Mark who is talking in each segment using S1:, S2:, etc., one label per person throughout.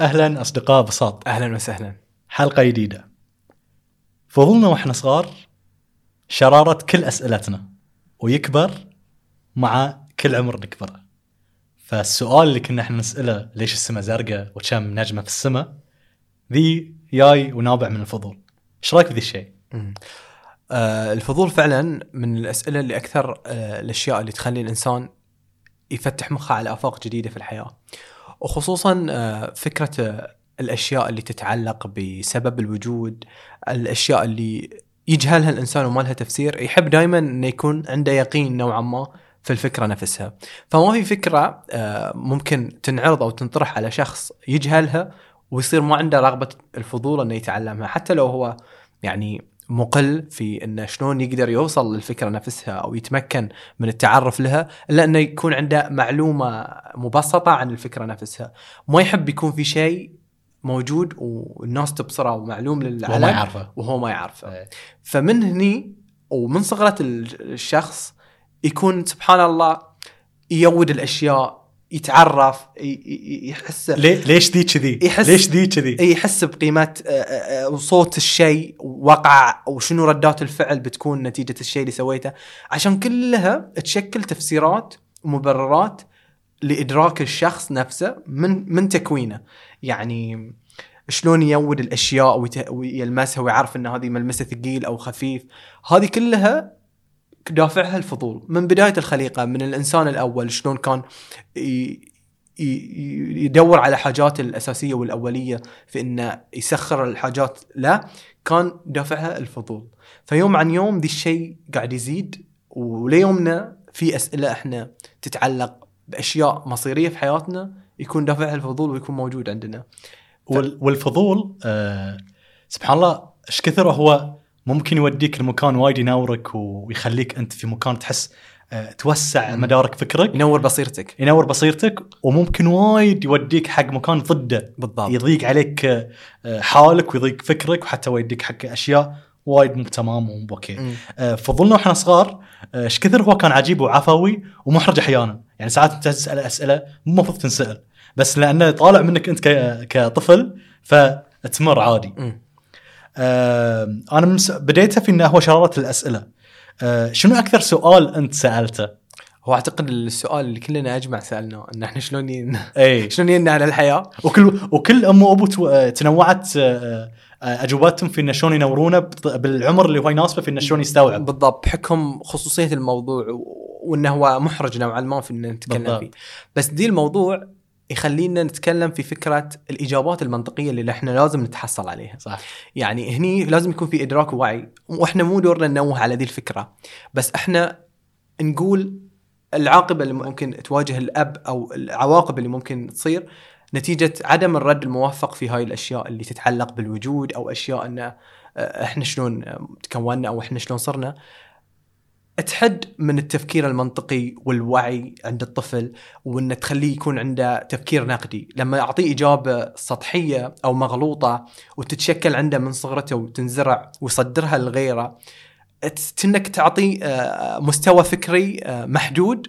S1: أهلا أصدقاء بساط
S2: أهلا وسهلا.
S1: حلقة جديدة. فضلنا وإحنا صغار شرارة كل أسئلتنا ويكبر مع كل عمر نكبره فالسؤال اللي كنا إحنا نسأله ليش السماء زرقاء وكم نجمة في السماء؟ ذي جاي ونابع من الفضول. إيش رأيك بذي الشيء؟
S2: آه الفضول فعلا من الأسئلة اللي أكثر آه الأشياء اللي تخلي الإنسان يفتح مخه على آفاق جديدة في الحياة. وخصوصا آه فكرة آه الأشياء اللي تتعلق بسبب الوجود الأشياء اللي يجهلها الإنسان وما لها تفسير يحب دائما إنه يكون عنده يقين نوعا ما في الفكرة نفسها. فما في فكرة آه، ممكن تنعرض أو تنطرح على شخص يجهلها ويصير ما عنده رغبة الفضول إنه يتعلمها حتى لو هو يعني مقل في انه شلون يقدر يوصل للفكرة نفسها أو يتمكن من التعرف لها إلا إنه يكون عنده معلومة مبسطة عن الفكرة نفسها. ما يحب يكون في شيء موجود والناس تبصره ومعلوم للعالم
S1: وهو ما يعرفه.
S2: وهو ما يعرفه.
S1: إيه.
S2: فمن هني ومن صغرة الشخص يكون سبحان الله يود الأشياء يتعرف يحس
S1: ليه ليش ذي كذي؟
S2: يحس-
S1: ليش ذي كذي؟
S2: يحس بقيمة آه، آه، آه، صوت الشيء وقع وشنو ردات الفعل بتكون نتيجة الشيء اللي سويته عشان كلها تشكل تفسيرات ومبررات لإدراك الشخص نفسه من من تكوينه يعني شلون يود الأشياء ويلمسها ويعرف إن هذه ملمسة ثقيل أو خفيف هذه كلها دافعها الفضول من بداية الخليقة من الإنسان الأول شلون كان يدور على حاجاته الأساسية والأولية في إنه يسخر الحاجات لا كان دافعها الفضول. فيوم عن يوم ذي الشيء قاعد يزيد وليومنا في أسئلة إحنا تتعلق بأشياء مصيرية في حياتنا يكون دافعها الفضول ويكون موجود عندنا.
S1: وال- والفضول آه سبحان الله إيش كثر هو ممكن يوديك لمكان وايد ينورك ويخليك أنت في مكان تحس آه توسع
S2: مم.
S1: مدارك فكرك.
S2: ينور بصيرتك.
S1: ينور بصيرتك وممكن وايد يوديك حق مكان ضده.
S2: بالضبط.
S1: يضيق عليك آه، حالك ويضيق فكرك وحتى يوديك حق أشياء وايد مو تمام ومو
S2: okay.
S1: آه، فضولنا وإحنا صغار إيش كثر هو كان عجيب وعفوي ومحرج أحيانا. يعني ساعات أنت تسأل أسئلة مو المفروض تنسأل بس لأنه طالع منك أنت كطفل فتمر عادي.
S2: مم.
S1: آه، أنا بديتها في إنه هو شرارة الأسئلة. آه، شنو أكثر سؤال أنت سألته؟
S2: هو أعتقد السؤال اللي كلنا أجمع سالناه إن إحنا شلون ين...
S1: إي.
S2: شلون ينا على الحياة
S1: وكل وكل ام وابو آه، تنوعت اجوبتهم في إنه شلون ينورونه بالعمر اللي هو يناسبه في إنه شلون يستوعب.
S2: بالضبط. بحكم خصوصية الموضوع وإنه هو محرج نوعا ما في ان نتكلم. فيه. بس دي الموضوع يخلينا نتكلم في فكرة الإجابات المنطقية اللي إحنا لازم نتحصل عليها.
S1: صح.
S2: يعني هني لازم يكون في إدراك ووعي وإحنا مو دورنا ننوه على ذي الفكرة بس إحنا نقول العاقبة اللي ممكن تواجه الأب أو العواقب اللي ممكن تصير نتيجة عدم الرد الموفق في هاي الأشياء اللي تتعلق بالوجود أو أشياء إن آه، إحنا شلون تكوننا أو إحنا شلون صرنا. تحد من التفكير المنطقي والوعي عند الطفل وان تخليه يكون عنده تفكير نقدي. لما أعطيه إجابة سطحية أو مغلوطة وتتشكل عنده من صغرته وتنزرع ويصدرها لغيره ت- انك تعطيه آه، مستوى فكري آه، محدود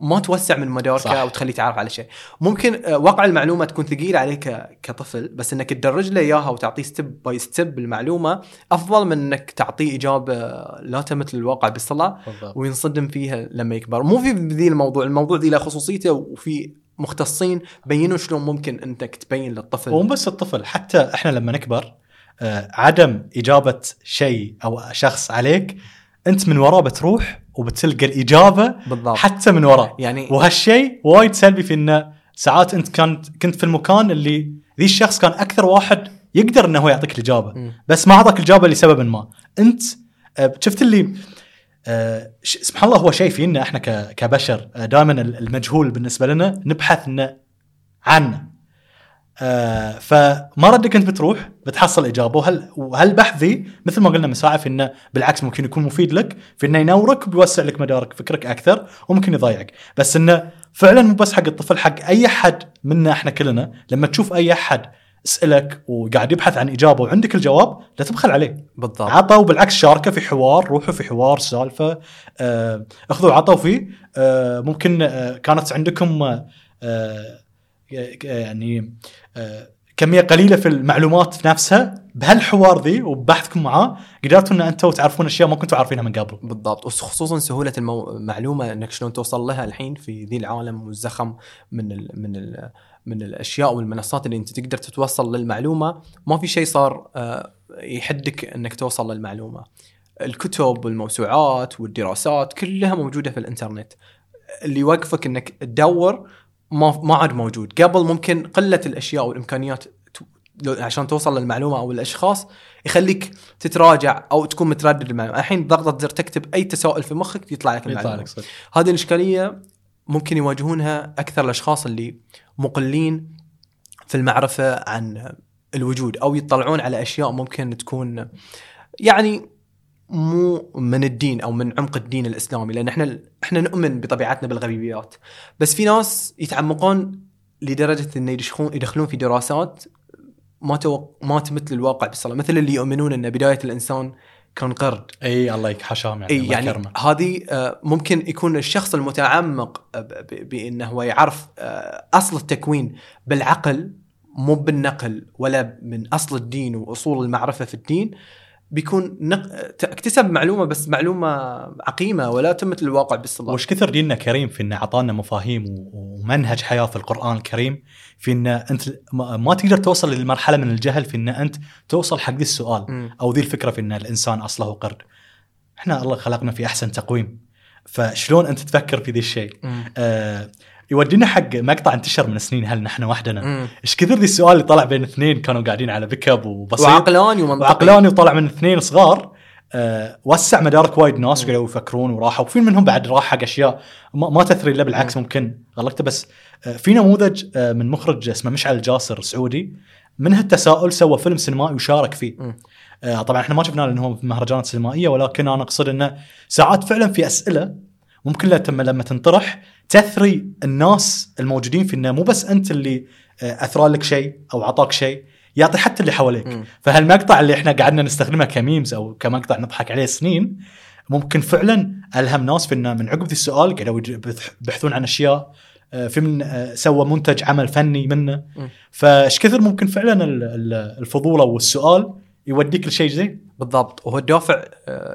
S2: ما توسع من
S1: صح.
S2: مداركه وتخليه يتعرف على شيء. ممكن آه، وقع المعلومة تكون ثقيلة عليك كطفل بس إنك تدرج له إياها وتعطيه step by step المعلومه أفضل من إنك تعطيه إجابة لا تمت للواقع بالصلة
S1: بالضبط.
S2: وينصدم فيها لما يكبر. مو في ذي الموضوع الموضوع ذي له خصوصيته وفي مختصين بينوا شلون ممكن إنك تبين للطفل.
S1: ومو بس الطفل حتى إحنا لما نكبر آه، عدم إجابة شيء أو شخص عليك انت من وراه بتروح وبتلقى الإجابة
S2: بالضبط.
S1: حتى من وراه
S2: يعني
S1: وهالشيء وايد سلبي في إنه ساعات انت كنت كنت في المكان اللي ذي الشخص كان أكثر واحد يقدر إنه هو يعطيك
S2: الإجابة.
S1: بس ما أعطاك الإجابة لسبب ما. انت آه، شفت اللي آه، ش- سبحان الله هو شيء فينا إحنا كبشر دائما المجهول بالنسبة لنا نبحث إنه عنه. آه، فما ردك انت بتروح بتحصل إجابة وهل وهالبحث ذي مثل ما قلنا من ساعة في إنه بالعكس ممكن يكون مفيد لك في إنه ينورك وبيوسع لك مدارك فكرك أكثر وممكن يضيعك بس إنه فعلا مو بس حق الطفل حق أي حد منا إحنا كلنا لما تشوف أي أحد اسالك وقاعد يبحث عن إجابة وعندك الجواب لا تبخل عليه.
S2: بالضبط.
S1: عطوا وبالعكس شاركه في حوار روحوا في حوار سالفه آه، أخذوا وعطوا فيه. آه، ممكن آه، كانت عندكم آه، آه، يعني كميه قليلة في المعلومات في نفسها بهالحوار ذي وبحثكم معاه قدرتوا إن أنتم تعرفون أشياء ما كنتوا عارفينها من قبل.
S2: بالضبط وخصوصا سهولة المعلومه إنك شلون توصل لها الحين في ذي العالم والزخم من ال من ال من الأشياء والمنصات اللي أنت تقدر تتوصل للمعلومة. ما في شيء صار آه، يحدك إنك توصل للمعلومة. الكتب والموسوعات والدراسات كلها موجودة في الإنترنت. اللي يوقفك إنك تدور ما ما عاد موجود. قبل ممكن قلة الأشياء والإمكانيات عشان توصل للمعلومة أو الاشخاص يخليك تتراجع أو تكون متردد المعلومه الحين ضغطه زر تكتب أي تساؤل في مخك يطلع لك
S1: يطلع
S2: المعلومه
S1: لك صدق
S2: هذه الإشكالية ممكن يواجهونها أكثر الأشخاص اللي مقلين في المعرفة عن الوجود أو يطلعون على أشياء ممكن تكون يعني مو من الدين أو من عمق الدين الإسلامي لأن إحنا إحنا نؤمن بطبيعتنا بالغيبيات. بس في ناس يتعمقون لدرجة انه يدخلون يدخلون في دراسات ما تو... ما تمثل الواقع بالصلاة. مثل اللي يؤمنون إن بداية الإنسان كان قرد.
S1: أي الله يحاشاهم يعني
S2: يعني. هذه آه، ممكن يكون الشخص المتعمق ب- بإنه هو يعرف آه، أصل التكوين بالعقل مو بالنقل ولا من أصل الدين وأصول المعرفة في الدين. بيكون نق... اكتسب معلومة بس معلومة عقيمة ولا تمثل الواقع بالصلاه
S1: وش كثر ديننا كريم في إنه أعطانا مفاهيم ومنهج حياة في القرآن الكريم في انه أنت ما ما تقدر توصل للمرحلة من الجهل في انه أنت توصل حق ذي السؤال
S2: مم.
S1: أو ذي الفكرة في إن الإنسان أصله قرد. إحنا الله خلقنا في أحسن تقويم فشلون أنت تفكر في ذي الشيء؟ آه يودينا حق مقطع انتشر من سنين هل نحن وحدنا؟ إيش كثر ذي السؤال اللي طلع بين اثنين كانوا قاعدين على بكب وبسيط.
S2: وعقلاني ومنطقي.
S1: وعقلاني وطلع من اثنين صغار. آه وسع مدارك وايد ناس وقالوا يفكرون وراحوا. وفي منهم بعد راح حق أشياء ما, ما تثري إلا بالعكس ممكن. غلطته بس آه في نموذج آه من مخرج اسمه مشعل الجاسر سعودي. من هالتساؤل سوى فيلم سينمائي وشارك فيه.
S2: مم.
S1: آه طبعا إحنا ما شفناه لأنه هو في مهرجانات سينمائية ولكن أنا أقصد إنه ساعات فعلا في أسئلة ممكن لما لما تنطرح تثري الناس الموجودين في انه مو بس أنت اللي آه، أثرى لك شيء أو عطاك شيء يعطي حتى اللي حواليك
S2: مم.
S1: فهالمقطع اللي إحنا قعدنا نستخدمه كميمز أو كمقطع نضحك عليه سنين ممكن فعلا ألهم ناس في انه من عقب ذي السؤال قالوا يبحثون عن أشياء آه، في من آه، سوى منتج عمل فني منه. فايش كثر ممكن فعلا ال- ال- الفضول أو السؤال يوديك لشيء زي
S2: بالضبط. وهو الدافع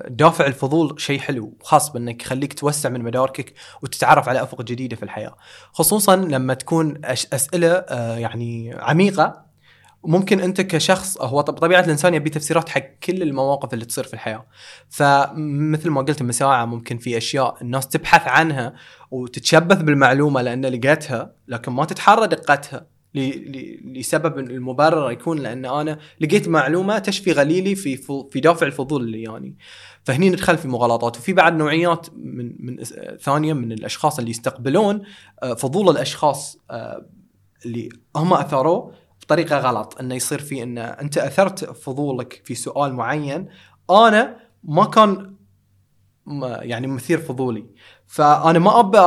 S2: دافع الفضول شيء حلو خاص بأنك يخليك توسع من مداركك وتتعرف على أفق جديدة في الحياة. خصوصا لما تكون أسئلة آه، يعني عميقة. ممكن أنت كشخص هو طب- طبيعة الإنسان يبي تفسيرات حق كل المواقف اللي تصير في الحياة. فمثل ما قلت من ساعه ممكن في أشياء الناس تبحث عنها وتتشبث بالمعلومة لأن لقيتها لكن ما تتحرى دقتها. لسبب المبرر يكون لأن أنا لقيت معلومة تشفي غليلي في في دافع الفضول اللي يعني. فهني ندخل في مغالطات وفي بعد نوعيات من من ثانية من الأشخاص اللي يستقبلون آه، فضول الأشخاص آه، اللي هم اثروه بطريقة غلط. إنه يصير في إنه أنت أثرت فضولك في سؤال معين أنا ما كان يعني مثير فضولي. فأنا ما أبى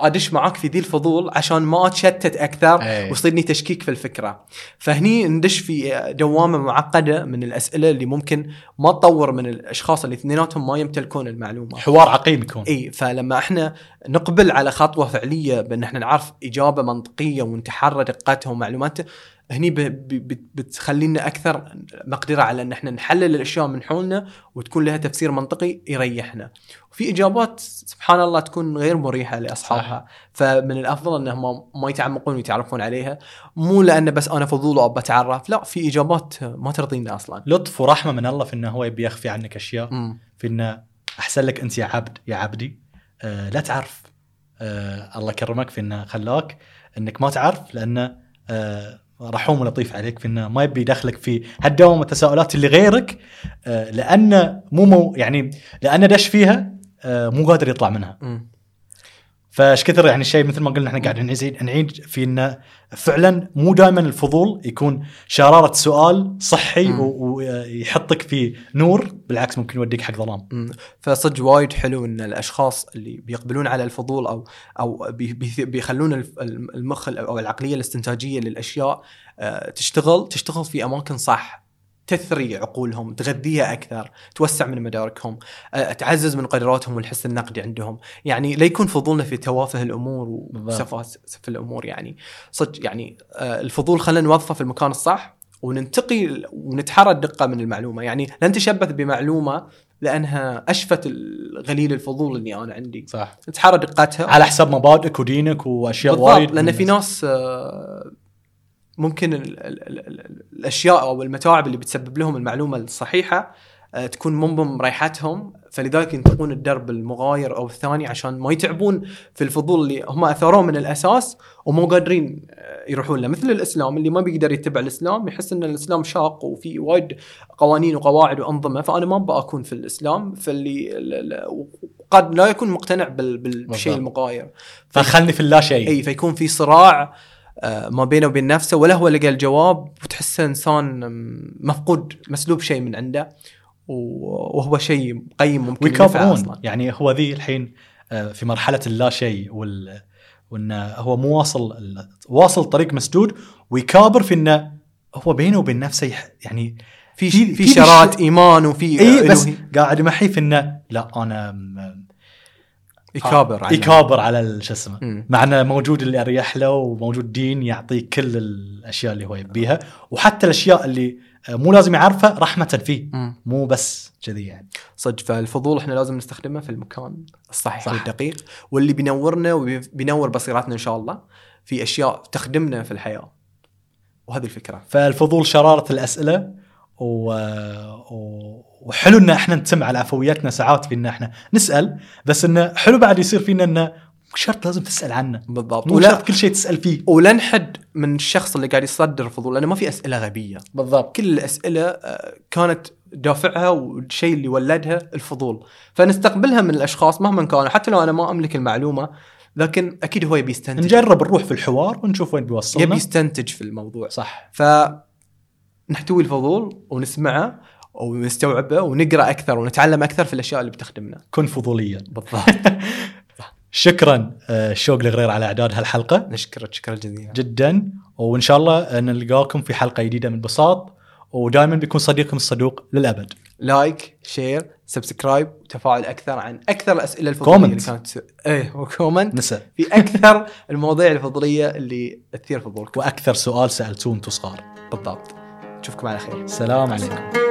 S2: أدش معاك في ذي الفضول عشان ما أتشتت أكثر
S1: أي.
S2: ويصيرني تشكيك في الفكرة فهني ندش في دوامة معقدة من الأسئلة اللي ممكن ما تطور من الأشخاص اللي اثنيناتهم ما يمتلكون المعلومة
S1: حوار عقيم يكون
S2: إي فلما إحنا نقبل على خطوة فعلية بأن إحنا نعرف إجابة منطقية ونتحرى دقتها ومعلوماتها هني بتخلينا أكثر مقدرة على إن إحنا نحلل الأشياء من حولنا وتكون لها تفسير منطقي يريحنا. وفي إجابات سبحان الله تكون غير مريحة لأصحابها. فمن الأفضل إنهم ما يتعمقون ويتعرفون عليها. مو لأنه بس أنا فضول وأبى أتعرف لا في إجابات ما ترضينا أصلا.
S1: لطف ورحمة من الله في إنه هو يبي يخفي عنك أشياء.
S2: امم
S1: في إنه أحسن لك أنت يا عبد يا عبدي. آه لا تعرف. آه الله يكرمك في إنه خلاك إنك ما تعرف لأنه آه رحوم ولطيف عليك في إنه ما يبي يدخلك في هالدوام التساؤلات اللي غيرك. آه لأنه مو مو يعني لأنه دش فيها مو قادر يطلع منها. فايش كثر يعني شيء مثل ما قلنا إحنا قاعدين نزيد نعيد في إنه فعلا مو دائما الفضول يكون شرارة سؤال صحي ويحطك في نور بالعكس ممكن يوديك حق ظلام.
S2: فصدق وايد حلو إن الأشخاص اللي بيقبلون على الفضول أو أو بي- بي- بيخلون المخ أو العقلية الاستنتاجية للأشياء آه، تشتغل تشتغل في أماكن صح. تثري عقولهم تغذيها أكثر توسع من مداركهم آه، تعزز من قدراتهم والحس النقدي عندهم. يعني لا يكون فضولنا في توافه الأمور وسفاسف الأمور يعني صدق يعني آه، الفضول خلينا نوظفه في المكان الصح وننتقي ونتحرى الدقة من المعلومة. يعني لا نتشبث بمعلومة لأنها أشفت الغليل الفضول اللي أنا عندي.
S1: صح.
S2: نتحرى دقتها.
S1: على حساب مبادئك ودينك
S2: وأشياء
S1: وايد لأن
S2: في ناس آه، ممكن ال ال ال ال الأشياء أو المتاعب اللي بتسبب لهم المعلومة الصحيحة آه، تكون من ضمن ريحتهم فلذلك ينتقون الدرب المغاير أو الثاني عشان ما يتعبون في الفضول اللي هم اثروه من الأساس ومو قادرين آه، يروحون له. مثل الإسلام اللي ما بيقدر يتبع الإسلام يحس إن الإسلام شاق وفي وايد قوانين وقواعد وأنظمة فأنا ما أبغى أكون في الإسلام فاللي ال- ال- قد لا يكون مقتنع بال- بال- بالشيء. المغاير.
S1: فخلني في اللا شيء.
S2: إي فيكون في صراع ما بينه وبين نفسه ولا هو لقى الجواب وتحسه إنسان مفقود مسلوب شيء من عنده وهو شيء قيم ممكن أصلا.
S1: يعني هو ذي الحين آه، في مرحلة اللا شيء وال وإنه هو مو واصل واصل طريق مسدود. ويكابر في إنه هو بينه وبين نفسه يح- يعني
S2: في
S1: في-
S2: شرات إيمان وفي
S1: اي بس. قاعد يمحي في إنه لا أنا
S2: يكابر عنه.
S1: يكابر على شو اسمه. مع إنه موجود اللي أريح له وموجود دين يعطيه كل الأشياء اللي هو يبيها وحتى الأشياء اللي آه، مو لازم يعرفها رحمة فيه
S2: مم.
S1: مو بس كذي يعني
S2: صدق فالفضول إحنا لازم نستخدمه في المكان الصحيح
S1: صح.
S2: والدقيق واللي بينورنا وبينور بصيرتنا إن شاء الله في أشياء تخدمنا في الحياة وهذه الفكرة
S1: فالفضول شرارة الأسئلة و... و... وحلو إن إحنا نتم على عفويتنا ساعات في ان إحنا. نسأل بس انه حلو بعد يصير فينا انه مو شرط لازم تسأل عنه.
S2: بالضبط. ولا
S1: شرط كل شيء تسأل فيه.
S2: ولا نحد من الشخص اللي قاعد يصدر الفضول لأنه ما في أسئلة غبية.
S1: بالضبط.
S2: كل الأسئلة آه، كانت دافعها والشيء اللي ولدها الفضول. فنستقبلها من الأشخاص مهما كانوا حتى لو أنا ما أملك المعلومة لكن أكيد هو يبي يستنتج.
S1: نجرب نروح في الحوار ونشوف وين بيوصلنا.
S2: يبي يستنتج في الموضوع.
S1: صح.
S2: ف نحتوي الفضول ونسمعه ونستوعبه ونقرأ أكثر ونتعلم أكثر في الأشياء اللي بتخدمنا.
S1: كن فضوليا.
S2: بالضبط.
S1: شكرا آه، شوق الغرير على إعداد هالحلقة.
S2: نشكرك شكرا جزيلا.
S1: جدا. وإن شاء الله آه، نلقاكم في حلقة جديدة من بساط. ودائما بيكون صديقكم الصدوق للأبد.
S2: like share subscribe وتفاعل أكثر عن أكثر الأسئلة الفضولية اللي
S1: comment.
S2: كانت إيه و comment
S1: نسى
S2: في أكثر المواضيع الفضولية اللي تثير فضولكم.
S1: وأكثر سؤال سألتوه أنتم صغار.
S2: بالضبط. نشوفكم على خير.
S1: سلام عليكم.